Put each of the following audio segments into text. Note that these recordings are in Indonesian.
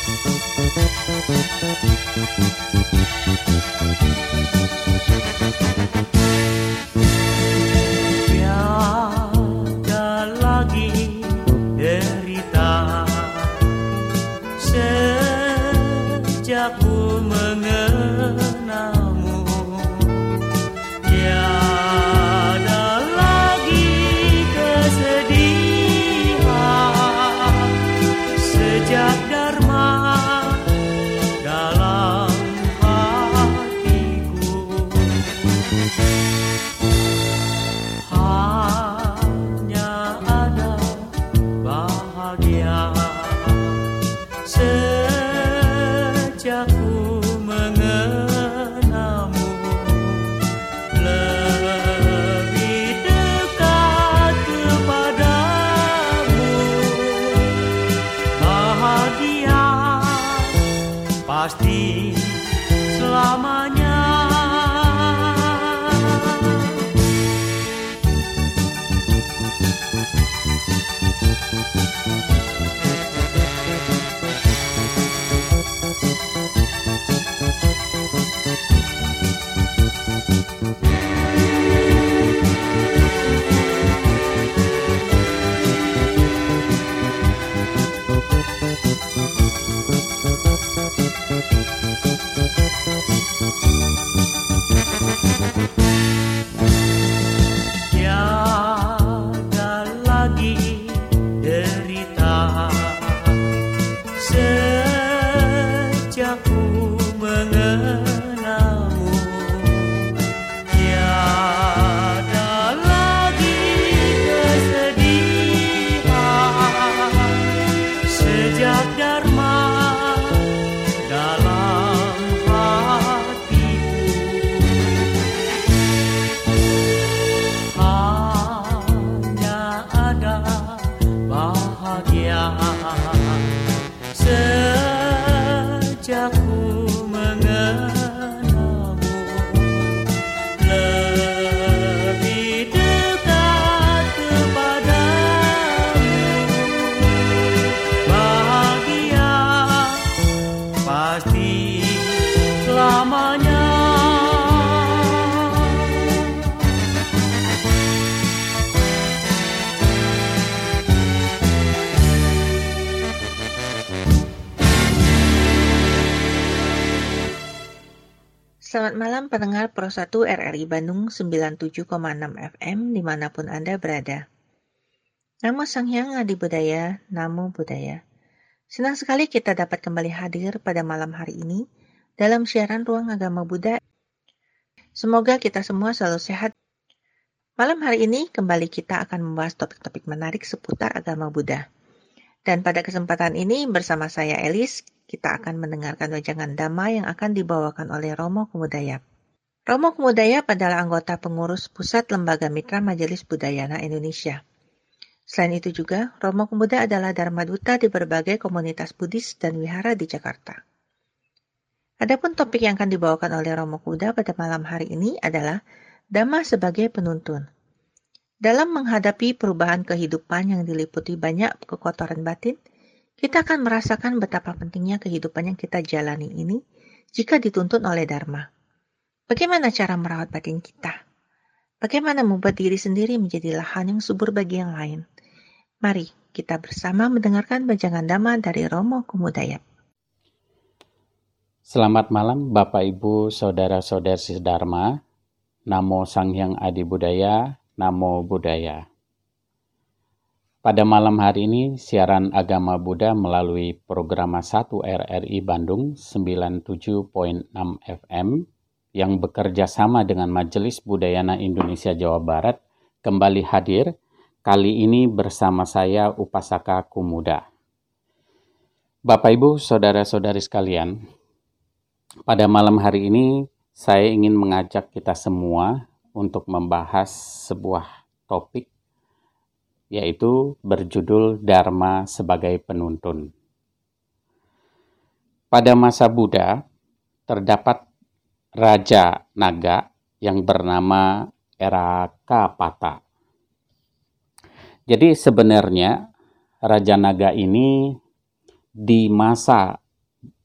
thank you RRI Bandung 97,6 FM di mana pun Anda berada. Namo Sang Hyang Adi Budaya, Namo Budaya. Senang sekali kita dapat kembali hadir pada malam hari ini dalam siaran Ruang Agama Buddha. Semoga kita semua selalu sehat. Malam hari ini kembali kita akan membahas topik-topik menarik seputar agama Buddha. Dan pada kesempatan ini bersama saya Elis, kita akan mendengarkan wejangan Dhamma yang akan dibawakan oleh Romo Kumudayap. Romo Kumudayap adalah anggota pengurus Pusat Lembaga Mitra Majelis Budayana Indonesia. Selain itu juga, Romo Kumuda adalah Dharma Duta di berbagai komunitas Buddhis dan wihara di Jakarta. Adapun topik yang akan dibawakan oleh Romo Kuda pada malam hari ini adalah Dhamma sebagai penuntun. Dalam menghadapi perubahan kehidupan yang diliputi banyak kekotoran batin, kita akan merasakan betapa pentingnya kehidupan yang kita jalani ini jika dituntun oleh Dharma. Bagaimana cara merawat batin kita? Bagaimana membuat diri sendiri menjadi lahan yang subur bagi yang lain? Mari kita bersama mendengarkan bajangan Dhamma dari Romo Kumudayap. Selamat malam Bapak Ibu Saudara-saudari Dharma. Namo Sang Hyang Adi Budaya, Namo Budaya. Pada malam hari ini, siaran agama Buddha melalui program 1 RRI Bandung 97.6 FM yang bekerja sama dengan Majelis Budayana Indonesia Jawa Barat kembali hadir, kali ini bersama saya Upasaka Kumuda. Bapak Ibu, Saudara-saudari sekalian, pada malam hari ini saya ingin mengajak kita semua untuk membahas sebuah topik yaitu berjudul Dharma sebagai penuntun. Pada masa Buddha, terdapat Raja Naga yang bernama Erakapata. Jadi sebenarnya Raja Naga ini di masa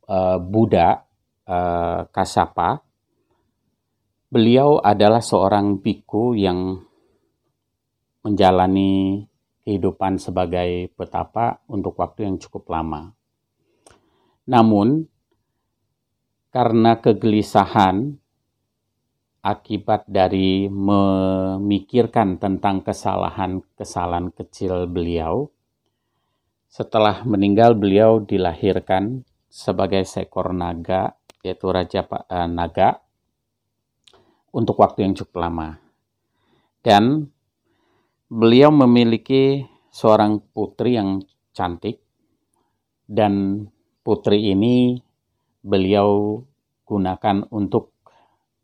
uh, Buddha uh, Kasapa, beliau adalah seorang biku yang menjalani kehidupan sebagai petapa untuk waktu yang cukup lama. Namun, karena kegelisahan akibat dari memikirkan tentang kesalahan-kesalahan kecil beliau. Setelah meninggal, beliau dilahirkan sebagai seekor naga, yaitu Raja eh, Naga, untuk waktu yang cukup lama. Dan beliau memiliki seorang putri yang cantik, dan putri ini beliau gunakan untuk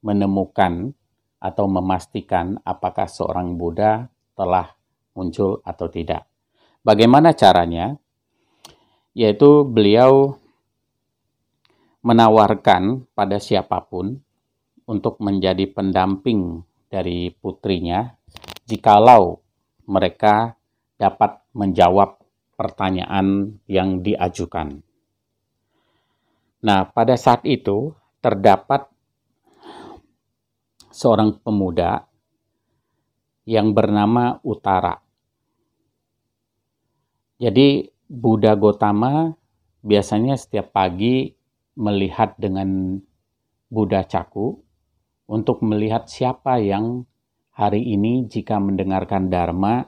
menemukan atau memastikan apakah seorang Buddha telah muncul atau tidak. Bagaimana caranya? Yaitu beliau menawarkan pada siapa pun untuk menjadi pendamping dari putrinya jikalau mereka dapat menjawab pertanyaan yang diajukan. Nah, pada saat itu terdapat seorang pemuda yang bernama Utara. Jadi Buddha Gotama biasanya setiap pagi melihat dengan Buddha Caku untuk melihat siapa yang hari ini jika mendengarkan Dharma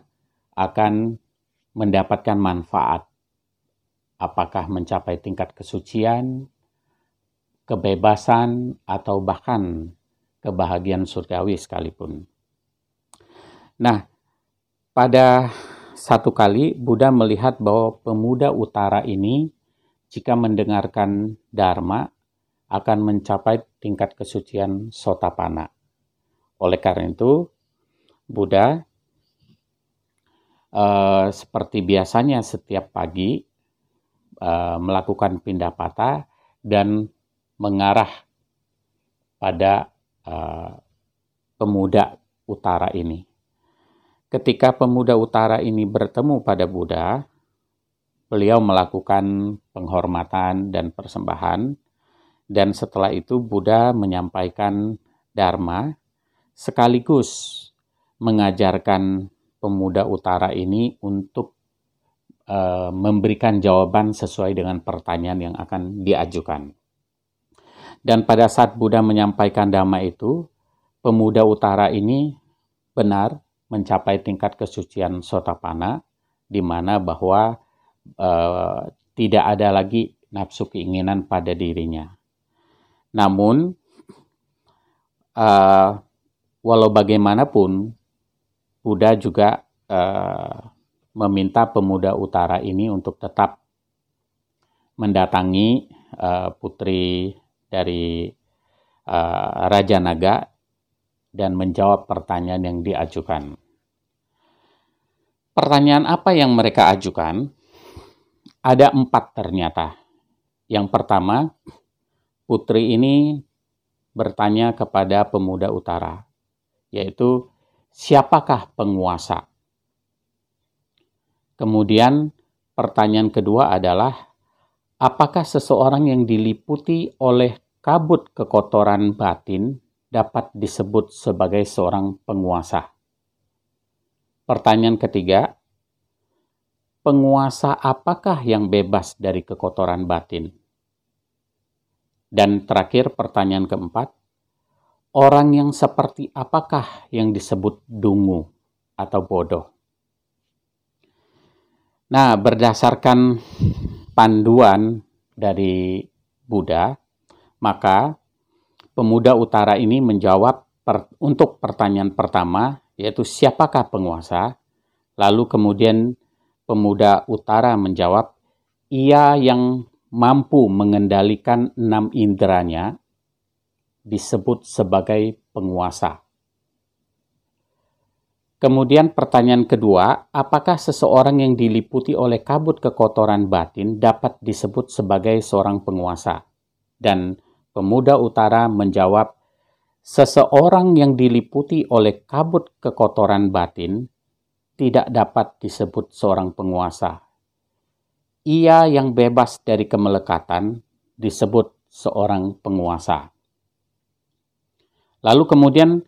akan mendapatkan manfaat. Apakah mencapai tingkat kesucian, kebebasan, atau bahkan kebahagiaan surgawi sekalipun. Nah, pada satu kali Buddha melihat bahwa pemuda utara ini jika mendengarkan Dharma akan mencapai tingkat kesucian sotapana. Oleh karena itu, Buddha uh, seperti biasanya setiap pagi uh, melakukan pindapata dan mengarah pada uh, pemuda utara ini. Ketika pemuda utara ini bertemu pada Buddha, beliau melakukan penghormatan dan persembahan, dan setelah itu Buddha menyampaikan Dharma sekaligus mengajarkan pemuda utara ini untuk uh, memberikan jawaban sesuai dengan pertanyaan yang akan diajukan. Dan pada saat Buddha menyampaikan dhamma itu, pemuda utara ini benar mencapai tingkat kesucian sotapana, di mana bahwa uh, tidak ada lagi nafsu keinginan pada dirinya. Namun, uh, walau bagaimanapun, Buddha juga uh, meminta pemuda utara ini untuk tetap mendatangi uh, putri dari uh, Raja Naga dan menjawab pertanyaan yang diajukan. Pertanyaan apa yang mereka ajukan? Ada empat ternyata. Yang pertama, putri ini bertanya kepada pemuda utara, yaitu siapakah penguasa? Kemudian pertanyaan kedua adalah Apakah seseorang yang diliputi oleh kabut kekotoran batin dapat disebut sebagai seorang penguasa? Pertanyaan ketiga, penguasa apakah yang bebas dari kekotoran batin? Dan terakhir pertanyaan keempat, orang yang seperti apakah yang disebut dungu atau bodoh? Nah, berdasarkan panduan dari Buddha, maka pemuda utara ini menjawab per, untuk pertanyaan pertama, yaitu siapakah penguasa? Lalu kemudian pemuda utara menjawab, ia yang mampu mengendalikan enam inderanya disebut sebagai penguasa. Kemudian pertanyaan kedua, apakah seseorang yang diliputi oleh kabut kekotoran batin dapat disebut sebagai seorang penguasa? Dan pemuda utara menjawab, seseorang yang diliputi oleh kabut kekotoran batin tidak dapat disebut seorang penguasa. Ia yang bebas dari kemelekatan disebut seorang penguasa. Lalu kemudian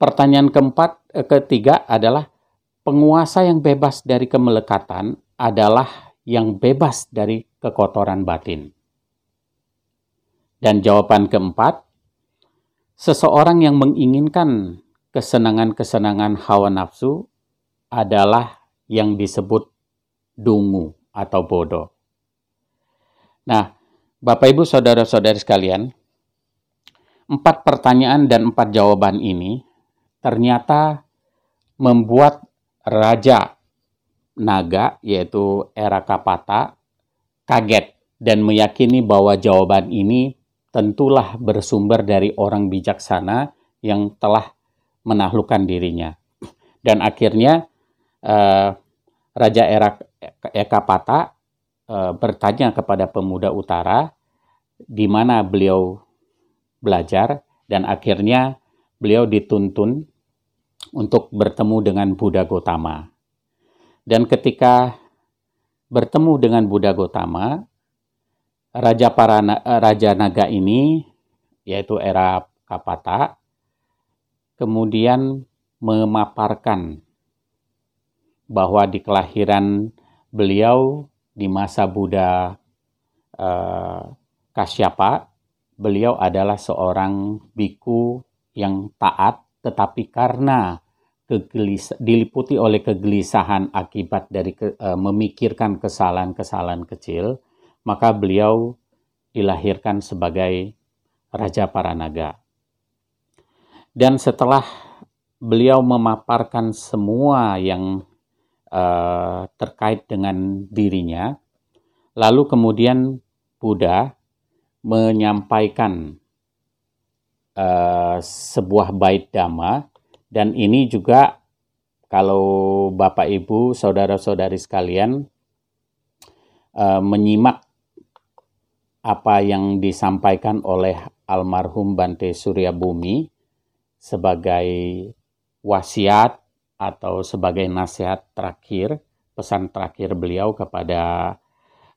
pertanyaan keempat, eh, ketiga adalah penguasa yang bebas dari kemelekatan adalah yang bebas dari kekotoran batin. Dan jawaban keempat, seseorang yang menginginkan kesenangan-kesenangan hawa nafsu adalah yang disebut dungu atau bodoh. Nah, Bapak Ibu Saudara-saudari sekalian, empat pertanyaan dan empat jawaban ini ternyata membuat Raja Naga, yaitu era Kapata, kaget dan meyakini bahwa jawaban ini tentulah bersumber dari orang bijaksana yang telah menaklukkan dirinya. Dan akhirnya eh, Raja Era Ekapata Eh, bertanya kepada pemuda utara di mana beliau belajar dan akhirnya beliau dituntun untuk bertemu dengan Buddha Gotama. Dan ketika bertemu dengan Buddha Gotama, Raja para eh, Raja Naga ini yaitu era Kapata kemudian memaparkan bahwa di kelahiran beliau di masa Buddha uh, Kasyapa, beliau adalah seorang biku yang taat, tetapi karena diliputi oleh kegelisahan akibat dari ke, uh, memikirkan kesalahan-kesalahan kecil, maka beliau dilahirkan sebagai Raja Paranaga. Dan setelah beliau memaparkan semua yang uh, terkait dengan dirinya. Lalu kemudian Buddha menyampaikan uh, sebuah bait dhamma dan ini juga kalau Bapak Ibu, saudara-saudari sekalian uh, menyimak apa yang disampaikan oleh almarhum Bante Surya Bumi sebagai wasiat atau sebagai nasihat terakhir, pesan terakhir beliau kepada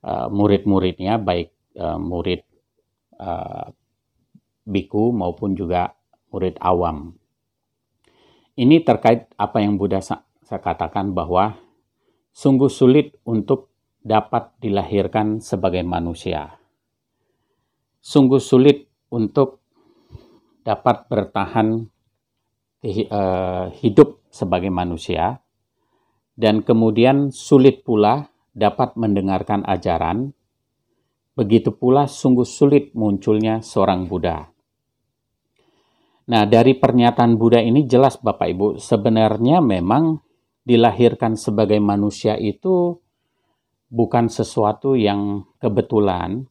uh, murid-muridnya, baik uh, murid uh, biku maupun juga murid awam. Ini terkait apa yang Buddha saya katakan bahwa sungguh sulit untuk dapat dilahirkan sebagai manusia. Sungguh sulit untuk dapat bertahan hidup sebagai manusia, dan kemudian sulit pula dapat mendengarkan ajaran, begitu pula sungguh sulit munculnya seorang Buddha. Nah, dari pernyataan Buddha ini jelas Bapak Ibu, sebenarnya memang dilahirkan sebagai manusia itu bukan sesuatu yang kebetulan,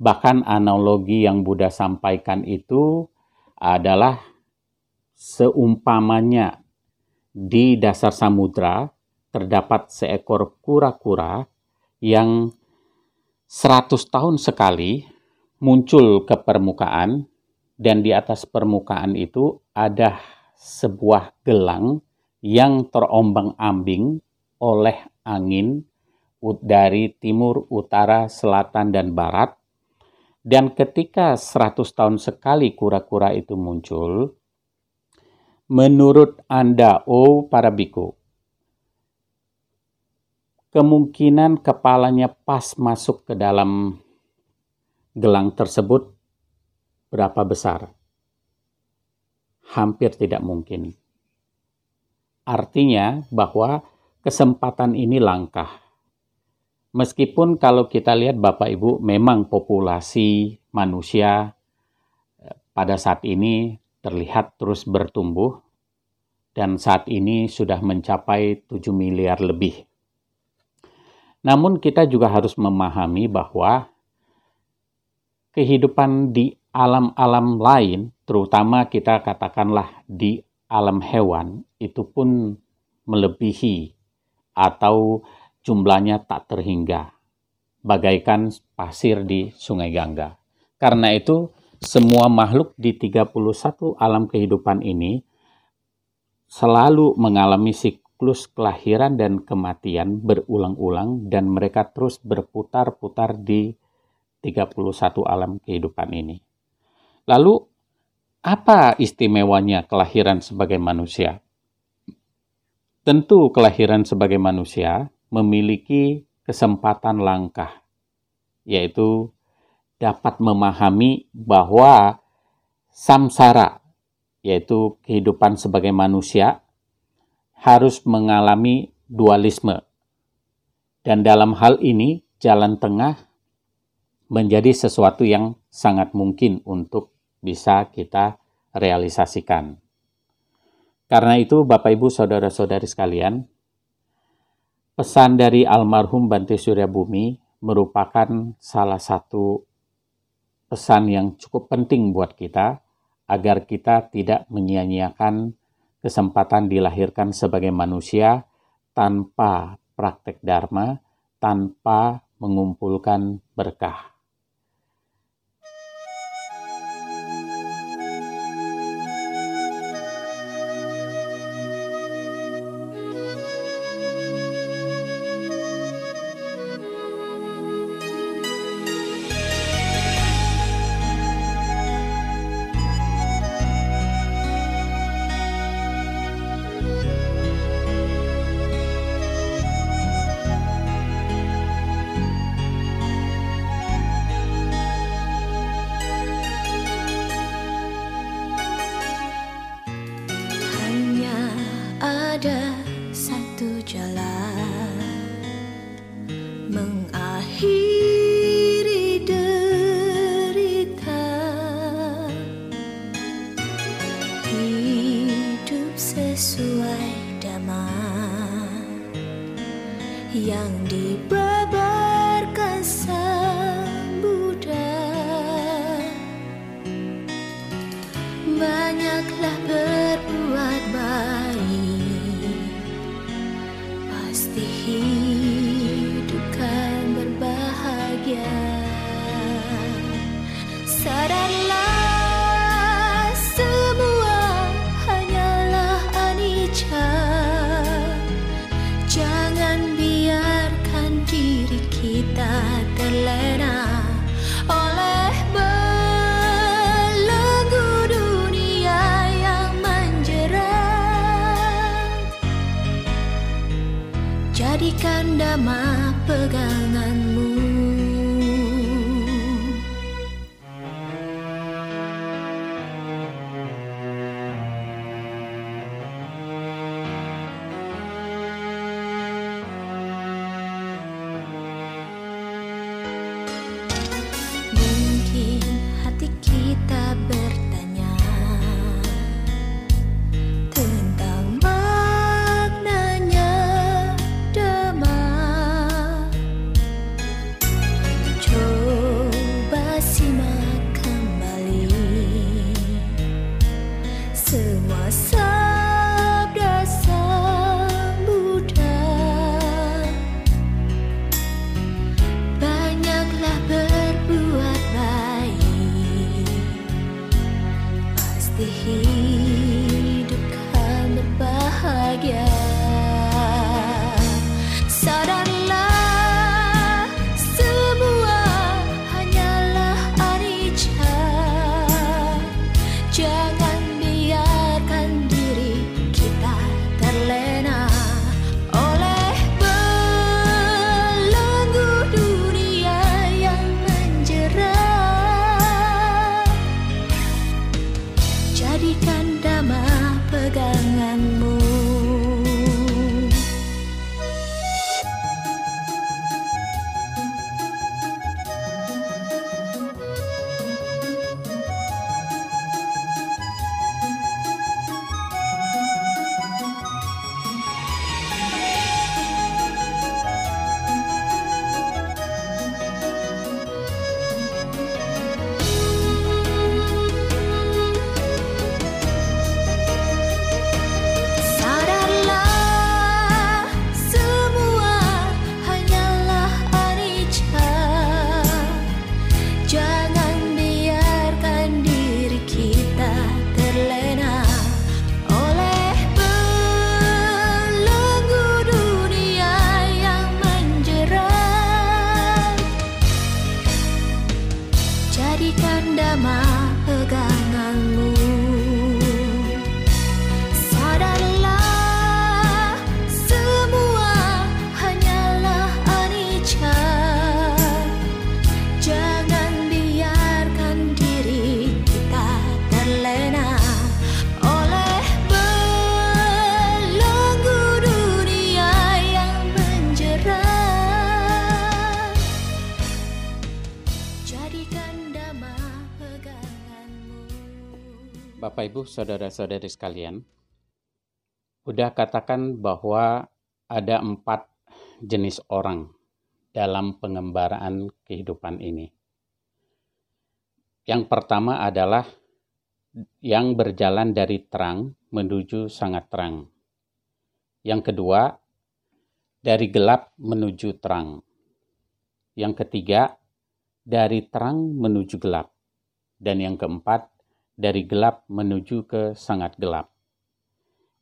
bahkan analogi yang Buddha sampaikan itu adalah seumpamanya di dasar samudra terdapat seekor kura-kura yang 100 tahun sekali muncul ke permukaan dan di atas permukaan itu ada sebuah gelang yang terombang-ambing oleh angin dari timur, utara, selatan, dan barat. Dan ketika 100 tahun sekali kura-kura itu muncul, menurut Anda, oh para biku, kemungkinan kepalanya pas masuk ke dalam gelang tersebut berapa besar? Hampir tidak mungkin. Artinya bahwa kesempatan ini langkah. Meskipun kalau kita lihat Bapak Ibu memang populasi manusia eh, pada saat ini terlihat terus bertumbuh dan saat ini sudah mencapai 7 miliar lebih. Namun kita juga harus memahami bahwa kehidupan di alam-alam lain, terutama kita katakanlah di alam hewan, itu pun melebihi atau jumlahnya tak terhingga, bagaikan pasir di Sungai Gangga. Karena itu, semua makhluk di 31 alam kehidupan ini selalu mengalami siklus kelahiran dan kematian berulang-ulang dan mereka terus berputar-putar di 31 alam kehidupan ini. Lalu, apa istimewanya kelahiran sebagai manusia? Tentu kelahiran sebagai manusia memiliki kesempatan langkah, yaitu dapat memahami bahwa samsara, yaitu kehidupan sebagai manusia, harus mengalami dualisme. Dan dalam hal ini, jalan tengah menjadi sesuatu yang sangat mungkin untuk bisa kita realisasikan. Karena itu, Bapak Ibu, saudara-saudari sekalian, pesan dari almarhum Bante Surya Bumi merupakan salah satu pesan yang cukup penting buat kita agar kita tidak menyia-nyiakan kesempatan dilahirkan sebagai manusia tanpa praktek dharma, tanpa mengumpulkan berkah. Saudara-saudari sekalian, Buddha katakan bahwa ada empat jenis orang dalam pengembaraan kehidupan ini. Yang pertama adalah yang berjalan dari terang menuju sangat terang. Yang kedua, dari gelap menuju terang. Yang ketiga, dari terang menuju gelap. Dan yang keempat, dari gelap menuju ke sangat gelap.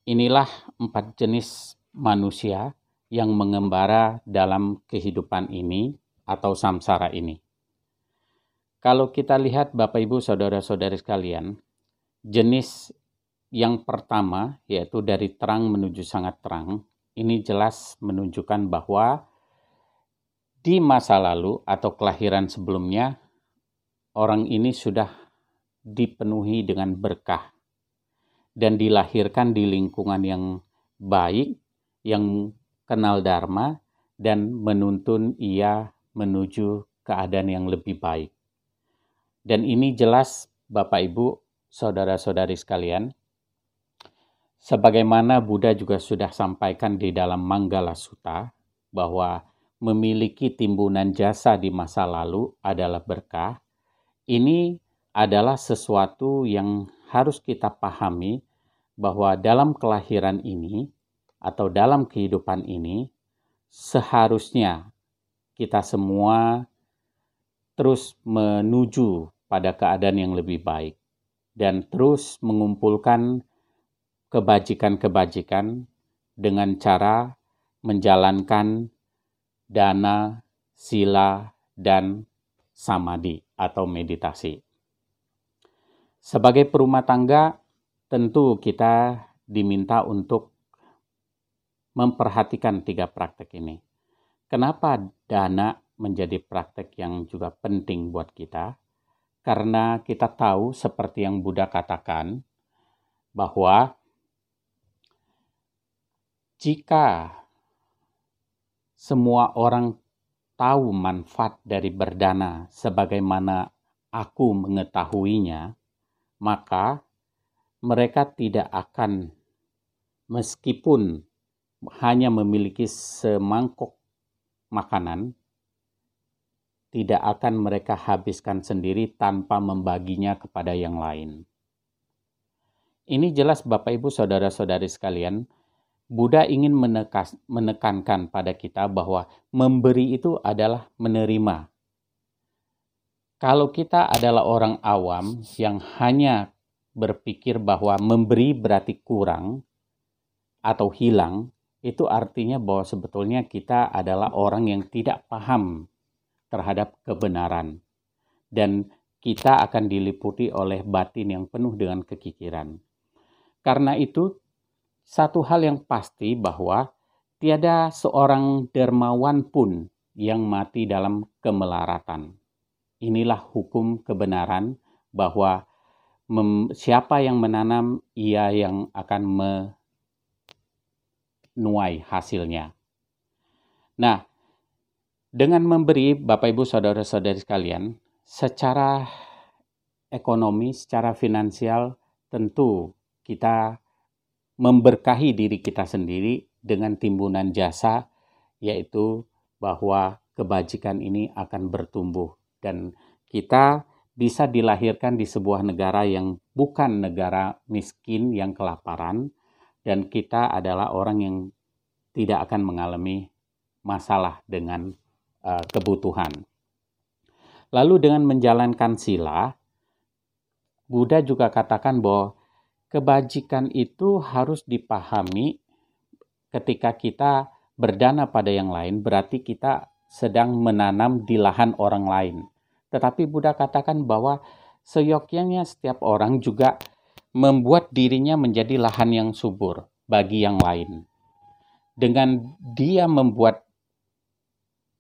Inilah empat jenis manusia yang mengembara dalam kehidupan ini atau samsara ini. Kalau kita lihat Bapak Ibu Saudara-saudari sekalian, jenis yang pertama yaitu dari terang menuju sangat terang, ini jelas menunjukkan bahwa di masa lalu atau kelahiran sebelumnya orang ini sudah dipenuhi dengan berkah dan dilahirkan di lingkungan yang baik, yang kenal Dharma, dan menuntun ia menuju keadaan yang lebih baik. Dan ini jelas, Bapak Ibu, saudara-saudari sekalian, sebagaimana Buddha juga sudah sampaikan di dalam Manggala Sutta, bahwa memiliki timbunan jasa di masa lalu adalah berkah. Ini adalah sesuatu yang harus kita pahami bahwa dalam kelahiran ini atau dalam kehidupan ini seharusnya kita semua terus menuju pada keadaan yang lebih baik dan terus mengumpulkan kebajikan-kebajikan dengan cara menjalankan dana, sila, dan samadhi atau meditasi. Sebagai perumah tangga, tentu kita diminta untuk memperhatikan tiga praktek ini. Kenapa dana menjadi praktek yang juga penting buat kita? Karena kita tahu seperti yang Buddha katakan bahwa jika semua orang tahu manfaat dari berdana sebagaimana aku mengetahuinya, maka mereka tidak akan meskipun hanya memiliki semangkuk makanan, tidak akan mereka habiskan sendiri tanpa membaginya kepada yang lain. Ini jelas Bapak Ibu Saudara-saudari sekalian, Buddha ingin menekas, menekankan pada kita bahwa memberi itu adalah menerima. Kalau kita adalah orang awam yang hanya berpikir bahwa memberi berarti kurang atau hilang, itu artinya bahwa sebetulnya kita adalah orang yang tidak paham terhadap kebenaran. Dan kita akan diliputi oleh batin yang penuh dengan kekikiran. Karena itu, satu hal yang pasti bahwa tiada seorang dermawan pun yang mati dalam kemelaratan. Inilah hukum kebenaran bahwa siapa yang menanam, ia yang akan menuai hasilnya. Nah, dengan memberi Bapak Ibu Saudara-saudari sekalian, secara ekonomi, secara finansial tentu kita memberkahi diri kita sendiri dengan timbunan jasa yaitu bahwa kebajikan ini akan bertumbuh dan kita bisa dilahirkan di sebuah negara yang bukan negara miskin yang kelaparan dan kita adalah orang yang tidak akan mengalami masalah dengan uh, kebutuhan. Lalu dengan menjalankan sila, Buddha juga katakan bahwa kebajikan itu harus dipahami ketika kita berdana pada yang lain, berarti kita sedang menanam di lahan orang lain Tetapi Buddha katakan bahwa seyogyanya setiap orang juga membuat dirinya menjadi lahan yang subur bagi yang lain. Dengan dia membuat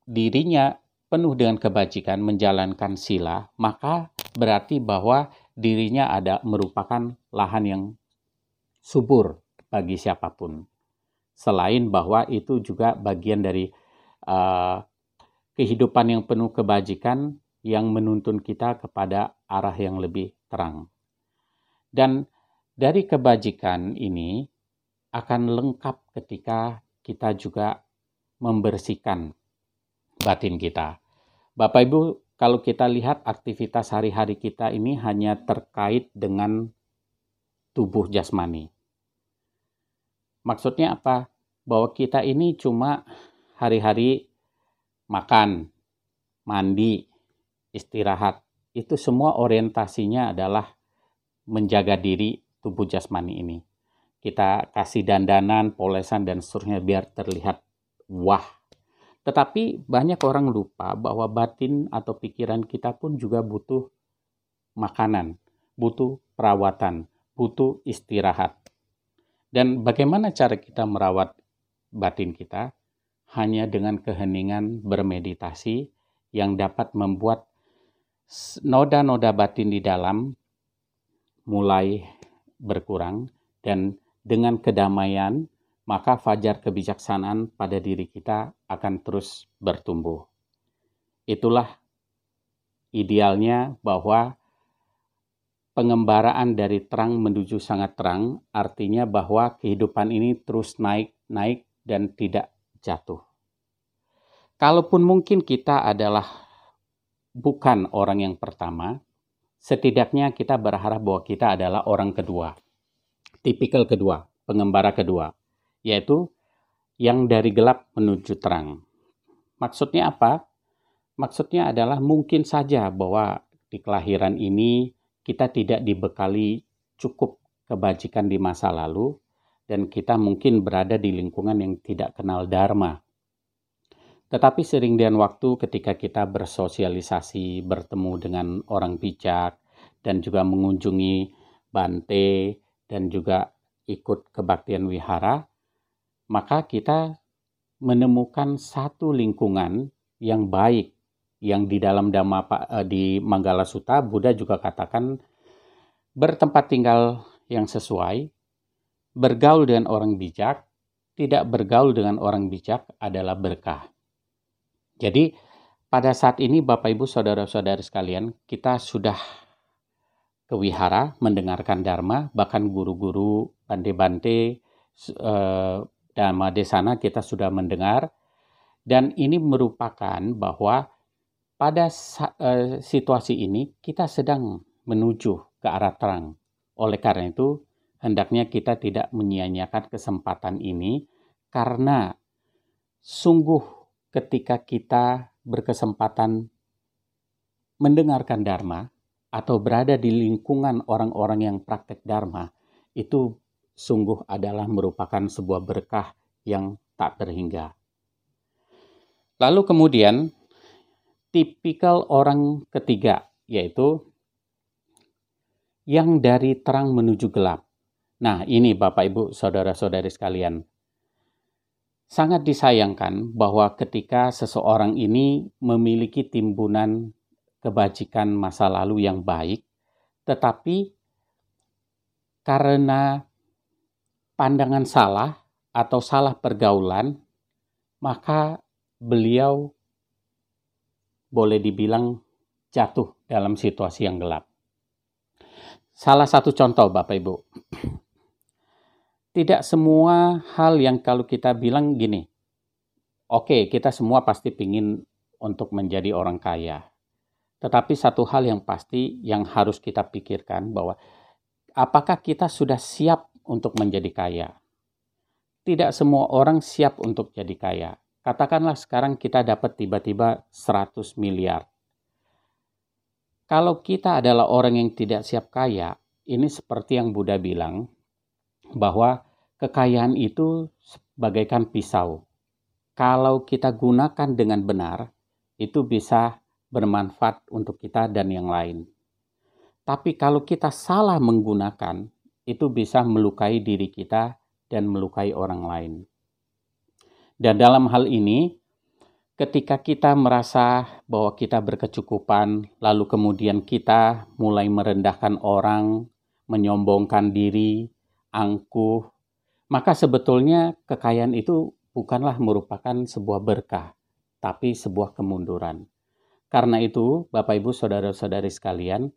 dirinya penuh dengan kebajikan menjalankan sila, maka berarti bahwa dirinya ada merupakan lahan yang subur bagi siapa pun. Selain bahwa itu juga bagian dari uh, kehidupan yang penuh kebajikan yang menuntun kita kepada arah yang lebih terang. Dan dari kebajikan ini akan lengkap ketika kita juga membersihkan batin kita. Bapak Ibu, kalau kita lihat aktivitas hari-hari kita ini hanya terkait dengan tubuh jasmani. Maksudnya apa? Bahwa kita ini cuma hari-hari makan, mandi, istirahat. Itu semua orientasinya adalah menjaga diri tubuh jasmani ini. Kita kasih dandanan, polesan, dan seterusnya biar terlihat wah. Tetapi banyak orang lupa bahwa batin atau pikiran kita pun juga butuh makanan, butuh perawatan, butuh istirahat. Dan bagaimana cara kita merawat batin kita? Hanya dengan keheningan bermeditasi yang dapat membuat noda-noda batin di dalam mulai berkurang dan dengan kedamaian maka fajar kebijaksanaan pada diri kita akan terus bertumbuh. Itulah idealnya bahwa pengembaraan dari terang menuju sangat terang artinya bahwa kehidupan ini terus naik-naik dan tidak jatuh. Kalaupun mungkin kita adalah bukan orang yang pertama, setidaknya kita berharap bahwa kita adalah orang kedua, tipikal kedua, pengembara kedua, yaitu yang dari gelap menuju terang. Maksudnya apa? Maksudnya adalah mungkin saja bahwa di kelahiran ini kita tidak dibekali cukup kebajikan di masa lalu dan kita mungkin berada di lingkungan yang tidak kenal dharma. Tetapi sering dan waktu ketika kita bersosialisasi, bertemu dengan orang bijak, dan juga mengunjungi Bante, dan juga ikut kebaktian wihara, maka kita menemukan satu lingkungan yang baik, yang di dalam Dhamma eh, di Manggala Sutta, Buddha juga katakan bertempat tinggal yang sesuai, bergaul dengan orang bijak, tidak bergaul dengan orang bijak adalah berkah. Jadi pada saat ini Bapak Ibu Saudara-saudara sekalian, kita sudah ke wihara mendengarkan dharma, bahkan guru-guru bante-bante eh, dharma desana kita sudah mendengar dan ini merupakan bahwa pada eh, situasi ini kita sedang menuju ke arah terang. Oleh karena itu, hendaknya kita tidak menyia-nyiakan kesempatan ini karena sungguh ketika kita berkesempatan mendengarkan Dharma atau berada di lingkungan orang-orang yang praktek Dharma, itu sungguh adalah merupakan sebuah berkah yang tak terhingga. Lalu kemudian, tipikal orang ketiga, yaitu yang dari terang menuju gelap. Nah, ini Bapak Ibu, saudara-saudari sekalian, Sangat disayangkan bahwa ketika seseorang ini memiliki timbunan kebajikan masa lalu yang baik, tetapi karena pandangan salah atau salah pergaulan, maka beliau boleh dibilang jatuh dalam situasi yang gelap. Salah satu contoh, Bapak Ibu, tidak semua hal yang kalau kita bilang gini, oke okay, kita semua pasti ingin untuk menjadi orang kaya. Tetapi satu hal yang pasti yang harus kita pikirkan bahwa apakah kita sudah siap untuk menjadi kaya? Tidak semua orang siap untuk jadi kaya. Katakanlah sekarang kita dapat tiba-tiba 100 miliar. Kalau kita adalah orang yang tidak siap kaya, ini seperti yang Buddha bilang, bahwa kekayaan itu bagaikan pisau. Kalau kita gunakan dengan benar, itu bisa bermanfaat untuk kita dan yang lain. Tapi kalau kita salah menggunakan, itu bisa melukai diri kita dan melukai orang lain. Dan dalam hal ini, ketika kita merasa bahwa kita berkecukupan, lalu kemudian kita mulai merendahkan orang, menyombongkan diri, angkuh, maka sebetulnya kekayaan itu bukanlah merupakan sebuah berkah, tapi sebuah kemunduran. Karena itu, Bapak Ibu, saudara-saudari sekalian,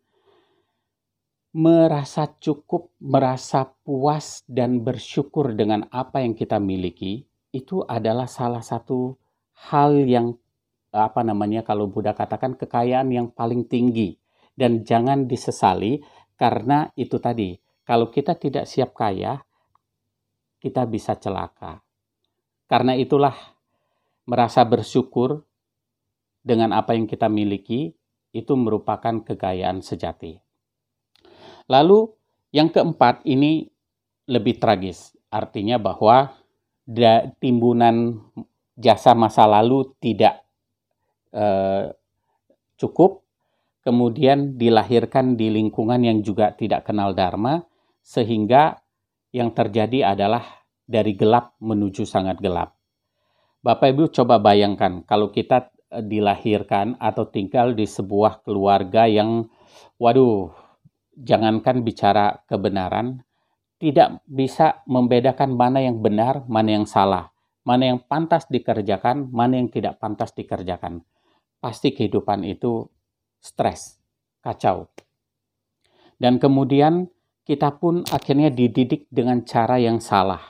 merasa cukup, merasa puas, dan bersyukur dengan apa yang kita miliki, itu adalah salah satu hal yang apa namanya kalau Buddha katakan kekayaan yang paling tinggi dan jangan disesali karena itu tadi kalau kita tidak siap kaya kita bisa celaka. Karena itulah merasa bersyukur dengan apa yang kita miliki itu merupakan kekayaan sejati. Lalu yang keempat ini lebih tragis, artinya bahwa timbunan jasa masa lalu tidak eh, cukup, kemudian dilahirkan di lingkungan yang juga tidak kenal Dharma, sehingga yang terjadi adalah dari gelap menuju sangat gelap. Bapak Ibu coba bayangkan kalau kita eh, dilahirkan atau tinggal di sebuah keluarga yang, waduh, jangankan bicara kebenaran, tidak bisa membedakan mana yang benar, mana yang salah mana yang pantas dikerjakan, mana yang tidak pantas dikerjakan. Pasti kehidupan itu stres, kacau. Dan kemudian kita pun akhirnya dididik dengan cara yang salah,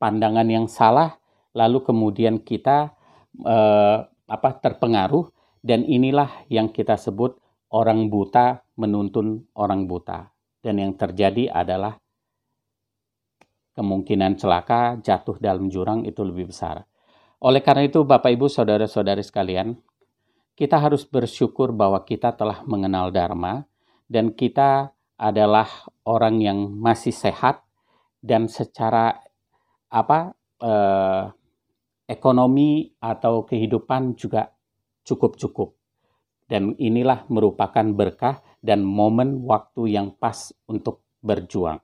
pandangan yang salah, lalu kemudian kita eh, apa terpengaruh dan inilah yang kita sebut orang buta menuntun orang buta. Dan yang terjadi adalah kemungkinan celaka jatuh dalam jurang itu lebih besar. Oleh karena itu, Bapak, Ibu, saudara-saudari sekalian, kita harus bersyukur bahwa kita telah mengenal Dharma dan kita adalah orang yang masih sehat dan secara apa eh, ekonomi atau kehidupan juga cukup-cukup. Dan inilah merupakan berkah dan momen waktu yang pas untuk berjuang.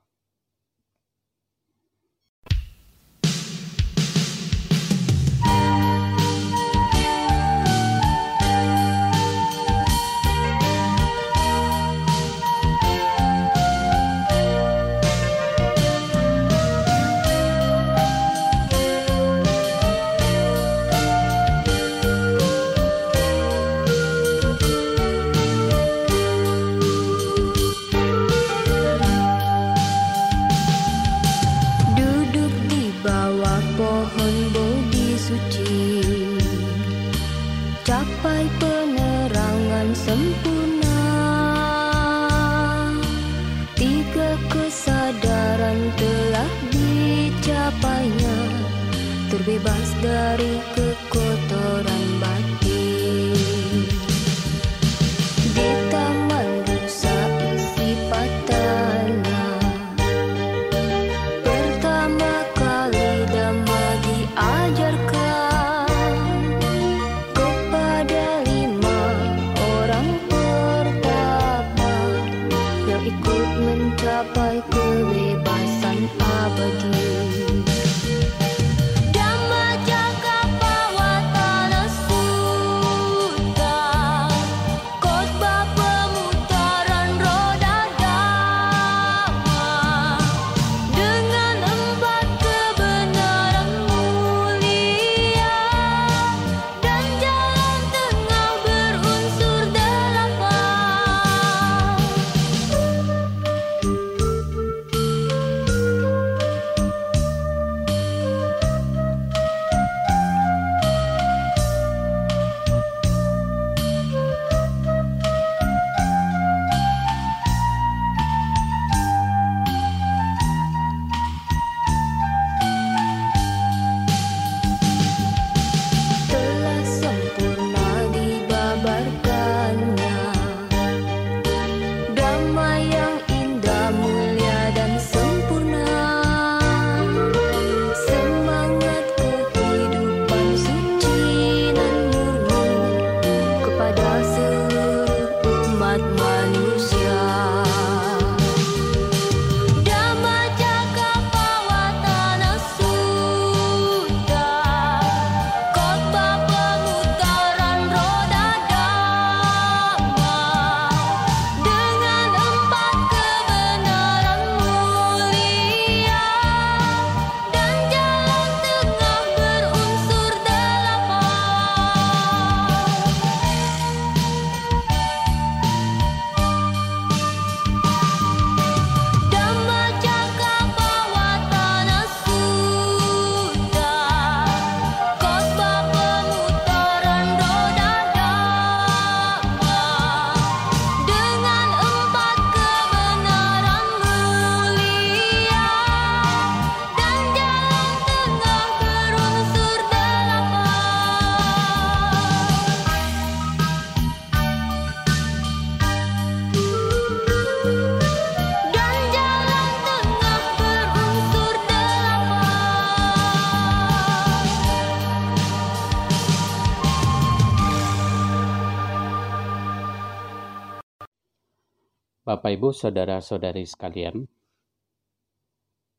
Bapak Ibu, saudara-saudari sekalian,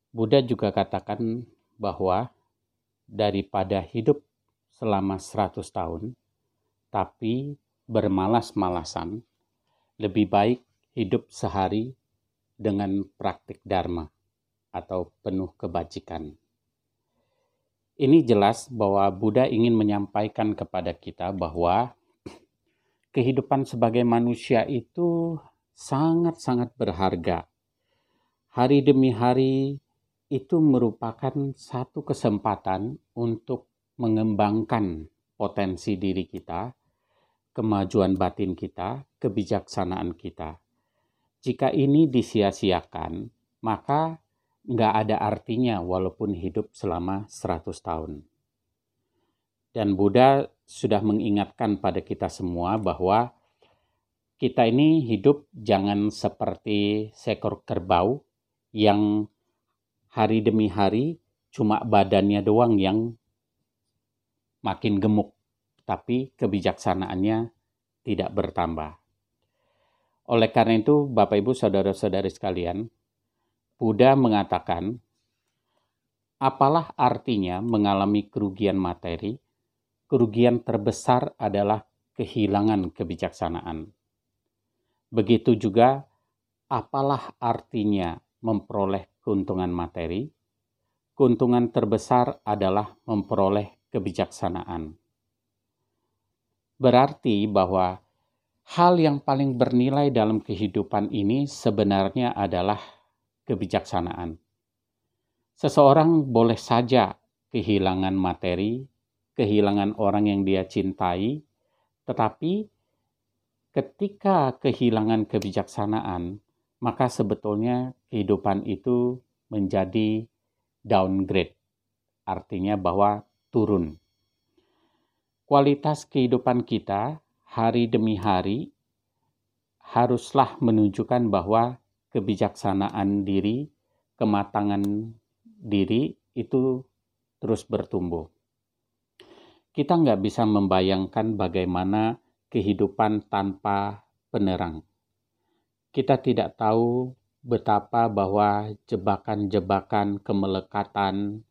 Buddha juga katakan bahwa daripada hidup selama 100 tahun, tapi bermalas-malasan, lebih baik hidup sehari dengan praktik dharma atau penuh kebajikan. Ini jelas bahwa Buddha ingin menyampaikan kepada kita bahwa kehidupan sebagai manusia itu sangat-sangat berharga. Hari demi hari itu merupakan satu kesempatan untuk mengembangkan potensi diri kita, kemajuan batin kita, kebijaksanaan kita. Jika ini disia-siakan, maka nggak ada artinya walaupun hidup selama 100 tahun. Dan Buddha sudah mengingatkan pada kita semua bahwa kita ini hidup jangan seperti seekor kerbau yang hari demi hari cuma badannya doang yang makin gemuk, tapi kebijaksanaannya tidak bertambah. Oleh karena itu, Bapak Ibu saudara-saudari sekalian, Buddha mengatakan, apalah artinya mengalami kerugian materi? Kerugian terbesar adalah kehilangan kebijaksanaan. Begitu juga, apalah artinya memperoleh keuntungan materi? Keuntungan terbesar adalah memperoleh kebijaksanaan. Berarti bahwa hal yang paling bernilai dalam kehidupan ini sebenarnya adalah kebijaksanaan. Seseorang boleh saja kehilangan materi, kehilangan orang yang dia cintai, tetapi ketika kehilangan kebijaksanaan, maka sebetulnya kehidupan itu menjadi downgrade, artinya bahwa turun. Kualitas kehidupan kita hari demi hari haruslah menunjukkan bahwa kebijaksanaan diri, kematangan diri itu terus bertumbuh. Kita nggak bisa membayangkan bagaimana kehidupan tanpa penerang. Kita tidak tahu betapa bahwa jebakan-jebakan kemelekatan,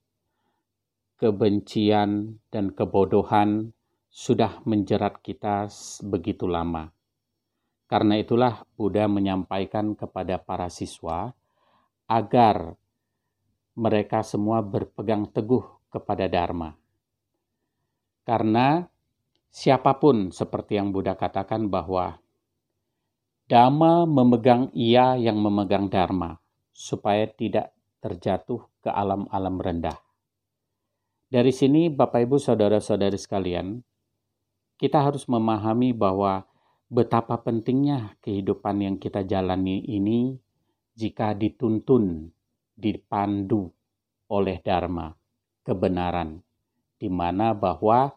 kebencian, dan kebodohan sudah menjerat kita begitu lama. Karena itulah Buddha menyampaikan kepada para siswa agar mereka semua berpegang teguh kepada Dharma. Karena siapa pun seperti yang Buddha katakan bahwa Dhamma memegang ia yang memegang Dharma supaya tidak terjatuh ke alam-alam rendah. Dari sini Bapak Ibu Saudara-saudari sekalian, kita harus memahami bahwa betapa pentingnya kehidupan yang kita jalani ini jika dituntun, dipandu oleh Dharma, kebenaran, di mana bahwa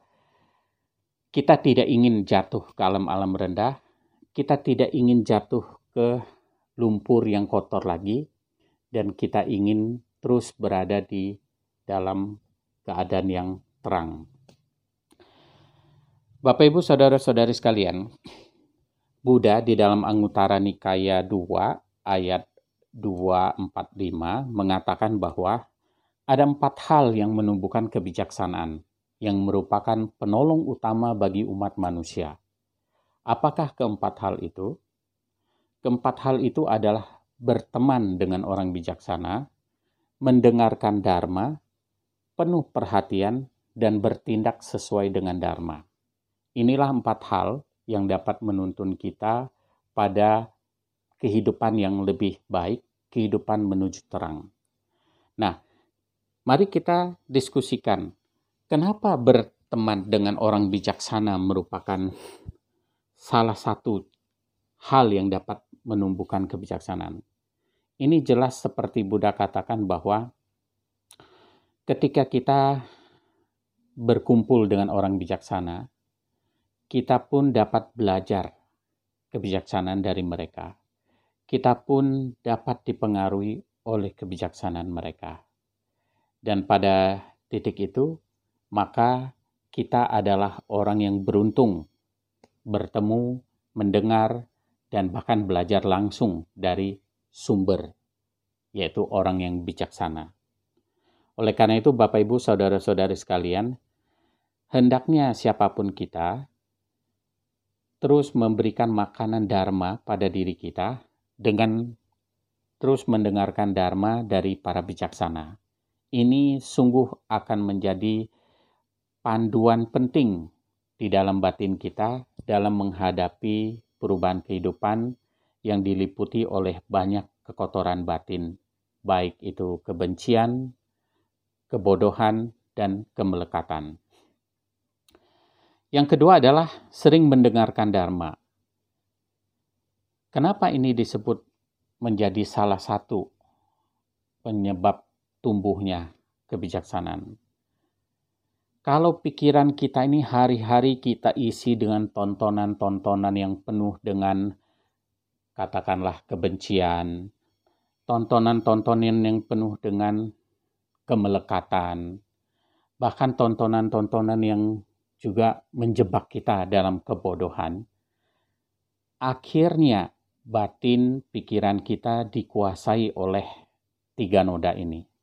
kita tidak ingin jatuh ke alam-alam rendah, kita tidak ingin jatuh ke lumpur yang kotor lagi, dan kita ingin terus berada di dalam keadaan yang terang. Bapak Ibu saudara-saudari sekalian, Buddha di dalam Anguttara Nikaya 2 ayat 245 mengatakan bahwa ada empat hal yang menumbuhkan kebijaksanaan yang merupakan penolong utama bagi umat manusia. Apakah keempat hal itu? Keempat hal itu adalah berteman dengan orang bijaksana, mendengarkan dharma, penuh perhatian, dan bertindak sesuai dengan dharma. Inilah empat hal yang dapat menuntun kita pada kehidupan yang lebih baik, kehidupan menuju terang. Nah, mari kita diskusikan kenapa berteman dengan orang bijaksana merupakan salah satu hal yang dapat menumbuhkan kebijaksanaan. Ini jelas seperti Buddha katakan bahwa ketika kita berkumpul dengan orang bijaksana, kita pun dapat belajar kebijaksanaan dari mereka. Kita pun dapat dipengaruhi oleh kebijaksanaan mereka. Dan pada titik itu, maka kita adalah orang yang beruntung bertemu, mendengar, dan bahkan belajar langsung dari sumber, yaitu orang yang bijaksana. Oleh karena itu, Bapak, Ibu, saudara-saudari sekalian, hendaknya siapa pun kita terus memberikan makanan dharma pada diri kita dengan terus mendengarkan dharma dari para bijaksana. Ini sungguh akan menjadi panduan penting di dalam batin kita dalam menghadapi perubahan kehidupan yang diliputi oleh banyak kekotoran batin, baik itu kebencian, kebodohan, dan kemelekatan. Yang kedua adalah sering mendengarkan dharma. Kenapa ini disebut menjadi salah satu penyebab tumbuhnya kebijaksanaan? Kalau pikiran kita ini hari-hari kita isi dengan tontonan-tontonan yang penuh dengan katakanlah kebencian, tontonan-tontonan yang penuh dengan kemelekatan, bahkan tontonan-tontonan yang juga menjebak kita dalam kebodohan, akhirnya batin pikiran kita dikuasai oleh tiga noda ini.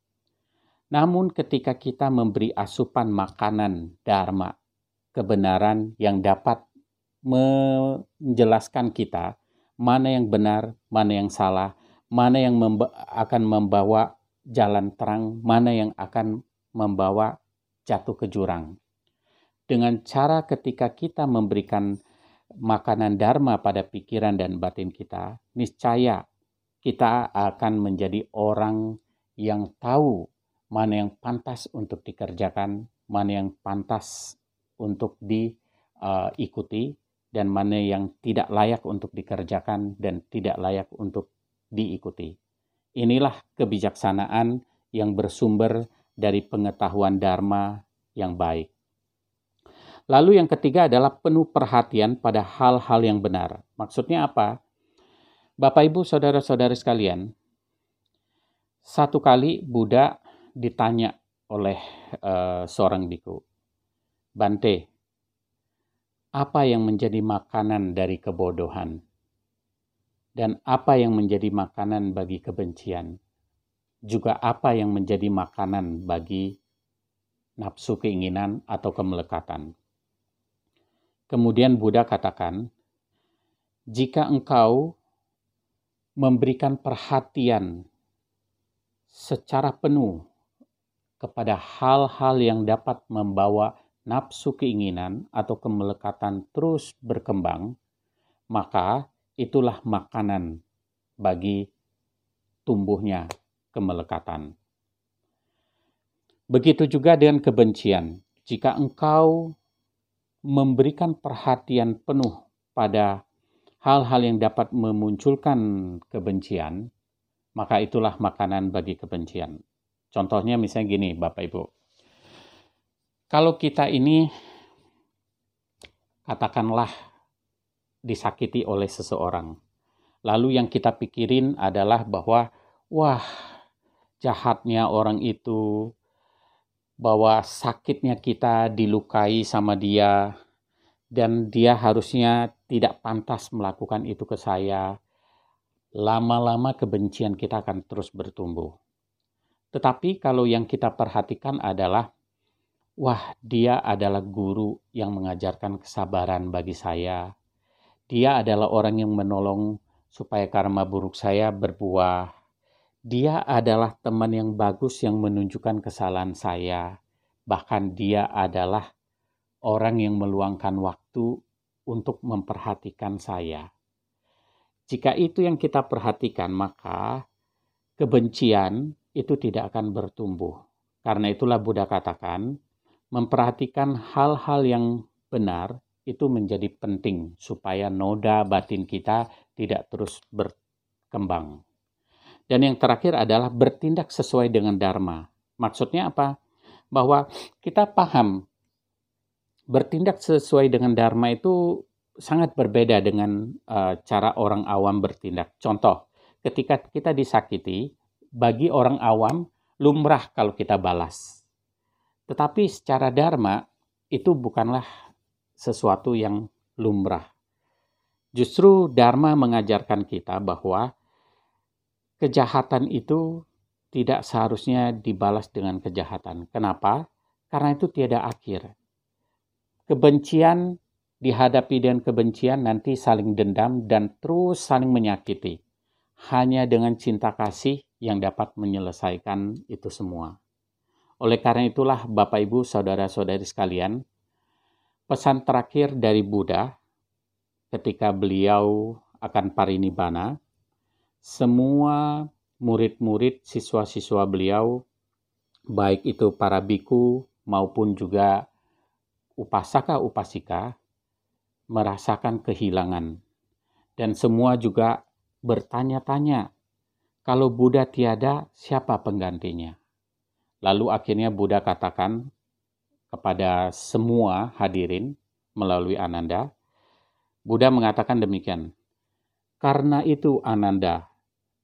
Namun ketika kita memberi asupan makanan dharma, kebenaran yang dapat menjelaskan kita mana yang benar, mana yang salah, mana yang memba akan membawa jalan terang, mana yang akan membawa jatuh ke jurang. Dengan cara ketika kita memberikan makanan dharma pada pikiran dan batin kita, niscaya kita akan menjadi orang yang tahu mana yang pantas untuk dikerjakan, mana yang pantas untuk diikuti, dan mana yang tidak layak untuk dikerjakan dan tidak layak untuk diikuti. Inilah kebijaksanaan yang bersumber dari pengetahuan Dharma yang baik. Lalu yang ketiga adalah penuh perhatian pada hal-hal yang benar. Maksudnya apa? Bapak, Ibu, saudara-saudara sekalian, satu kali Buddha ditanya oleh uh, seorang biku, Bante, apa yang menjadi makanan dari kebodohan? Dan apa yang menjadi makanan bagi kebencian? Juga apa yang menjadi makanan bagi nafsu keinginan atau kemelekatan? Kemudian Buddha katakan, jika engkau memberikan perhatian secara penuh kepada hal-hal yang dapat membawa nafsu keinginan atau kemelekatan terus berkembang, maka itulah makanan bagi tumbuhnya kemelekatan. Begitu juga dengan kebencian. Jika engkau memberikan perhatian penuh pada hal-hal yang dapat memunculkan kebencian, maka itulah makanan bagi kebencian. Contohnya misalnya gini, Bapak Ibu. Kalau kita ini katakanlah disakiti oleh seseorang. Lalu yang kita pikirin adalah bahwa wah, jahatnya orang itu, bahwa sakitnya kita dilukai sama dia dan dia harusnya tidak pantas melakukan itu ke saya, lama-lama kebencian kita akan terus bertumbuh. Tetapi kalau yang kita perhatikan adalah, wah, dia adalah guru yang mengajarkan kesabaran bagi saya. Dia adalah orang yang menolong supaya karma buruk saya berbuah. Dia adalah teman yang bagus yang menunjukkan kesalahan saya. Bahkan dia adalah orang yang meluangkan waktu untuk memperhatikan saya. Jika itu yang kita perhatikan, maka kebencian itu tidak akan bertumbuh. Karena itulah Buddha katakan, memperhatikan hal-hal yang benar itu menjadi penting supaya noda batin kita tidak terus berkembang. Dan yang terakhir adalah bertindak sesuai dengan dharma. Maksudnya apa? Bahwa kita paham bertindak sesuai dengan dharma itu sangat berbeda dengan uh, cara orang awam bertindak. Contoh, ketika kita disakiti, bagi orang awam lumrah kalau kita balas. Tetapi secara dharma itu bukanlah sesuatu yang lumrah. Justru dharma mengajarkan kita bahwa kejahatan itu tidak seharusnya dibalas dengan kejahatan. Kenapa? Karena itu tiada akhir. Kebencian dihadapi dengan kebencian nanti saling dendam dan terus saling menyakiti. Hanya dengan cinta kasih yang dapat menyelesaikan itu semua. Oleh karena itulah Bapak Ibu saudara-saudari sekalian, pesan terakhir dari Buddha ketika beliau akan parinibbana, semua murid-murid siswa-siswa beliau, baik itu para biku maupun juga upasaka-upasika, merasakan kehilangan. Dan semua juga bertanya-tanya, kalau Buddha tiada, siapa penggantinya? Lalu akhirnya Buddha katakan, kepada semua hadirin melalui Ananda, Buddha mengatakan demikian. Karena itu Ananda,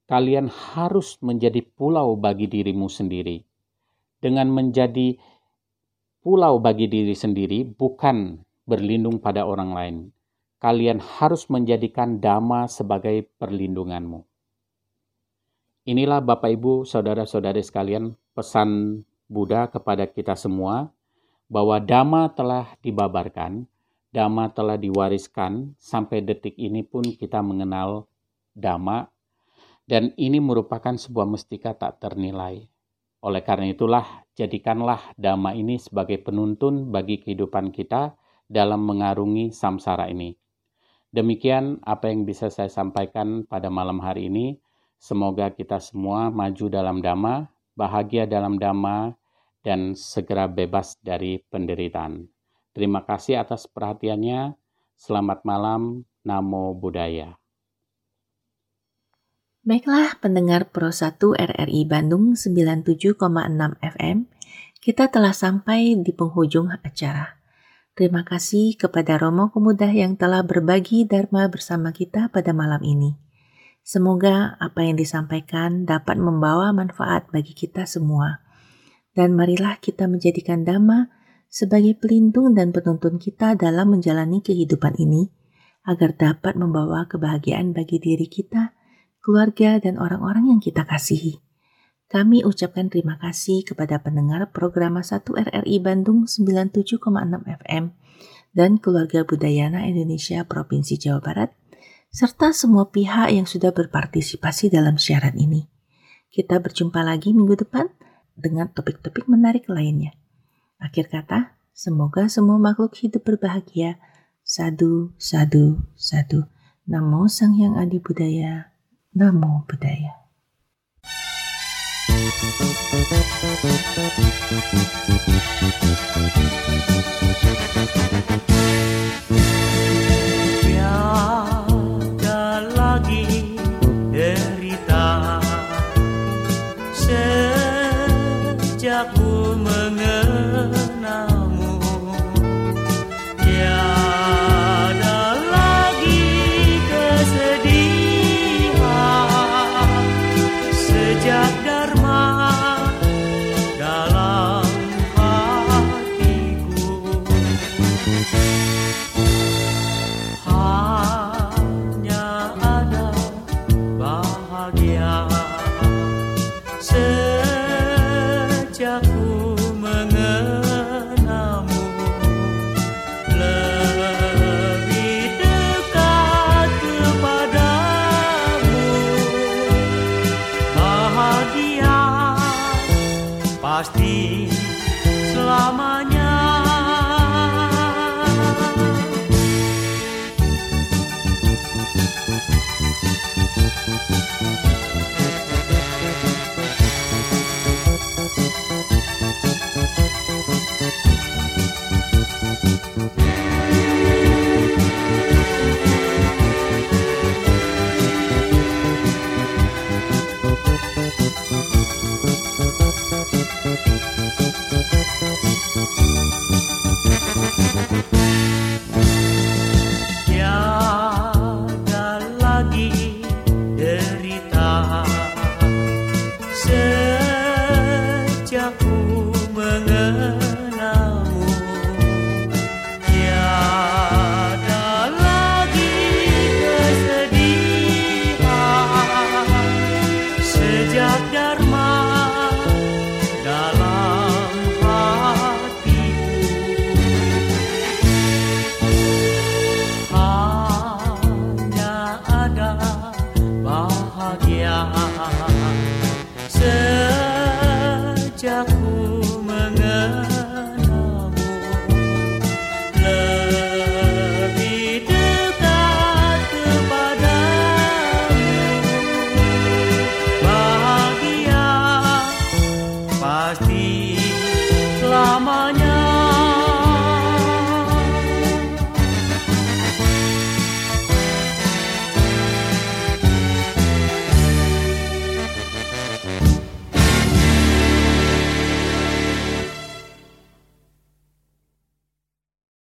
kalian harus menjadi pulau bagi dirimu sendiri. Dengan menjadi pulau bagi diri sendiri bukan berlindung pada orang lain. Kalian harus menjadikan dhamma sebagai perlindunganmu. Inilah Bapak Ibu, saudara-saudari sekalian, pesan Buddha kepada kita semua bahwa dhamma telah dibabarkan, dhamma telah diwariskan, sampai detik ini pun kita mengenal dhamma, dan ini merupakan sebuah mustika tak ternilai. Oleh karena itulah, jadikanlah dhamma ini sebagai penuntun bagi kehidupan kita dalam mengarungi samsara ini. Demikian apa yang bisa saya sampaikan pada malam hari ini. Semoga kita semua maju dalam dhamma, bahagia dalam dhamma, dan segera bebas dari penderitaan. Terima kasih atas perhatiannya. Selamat malam. Namo Buddhaya. Baiklah pendengar Pro 1 RRI Bandung 97,6 FM, kita telah sampai di penghujung acara. Terima kasih kepada Romo Pemuda yang telah berbagi Dharma bersama kita pada malam ini. Semoga apa yang disampaikan dapat membawa manfaat bagi kita semua dan marilah kita menjadikan Dhamma sebagai pelindung dan penuntun kita dalam menjalani kehidupan ini, agar dapat membawa kebahagiaan bagi diri kita, keluarga, dan orang-orang yang kita kasihi. Kami ucapkan terima kasih kepada pendengar program 1 RRI Bandung 97,6 FM dan keluarga Budayana Indonesia Provinsi Jawa Barat, serta semua pihak yang sudah berpartisipasi dalam siaran ini. Kita berjumpa lagi minggu depan dengan topik-topik menarik lainnya. Akhir kata, semoga semua makhluk hidup berbahagia. Sadu, sadu, sadu. Namo Sang Hyang Adi Budaya. Namo Budaya.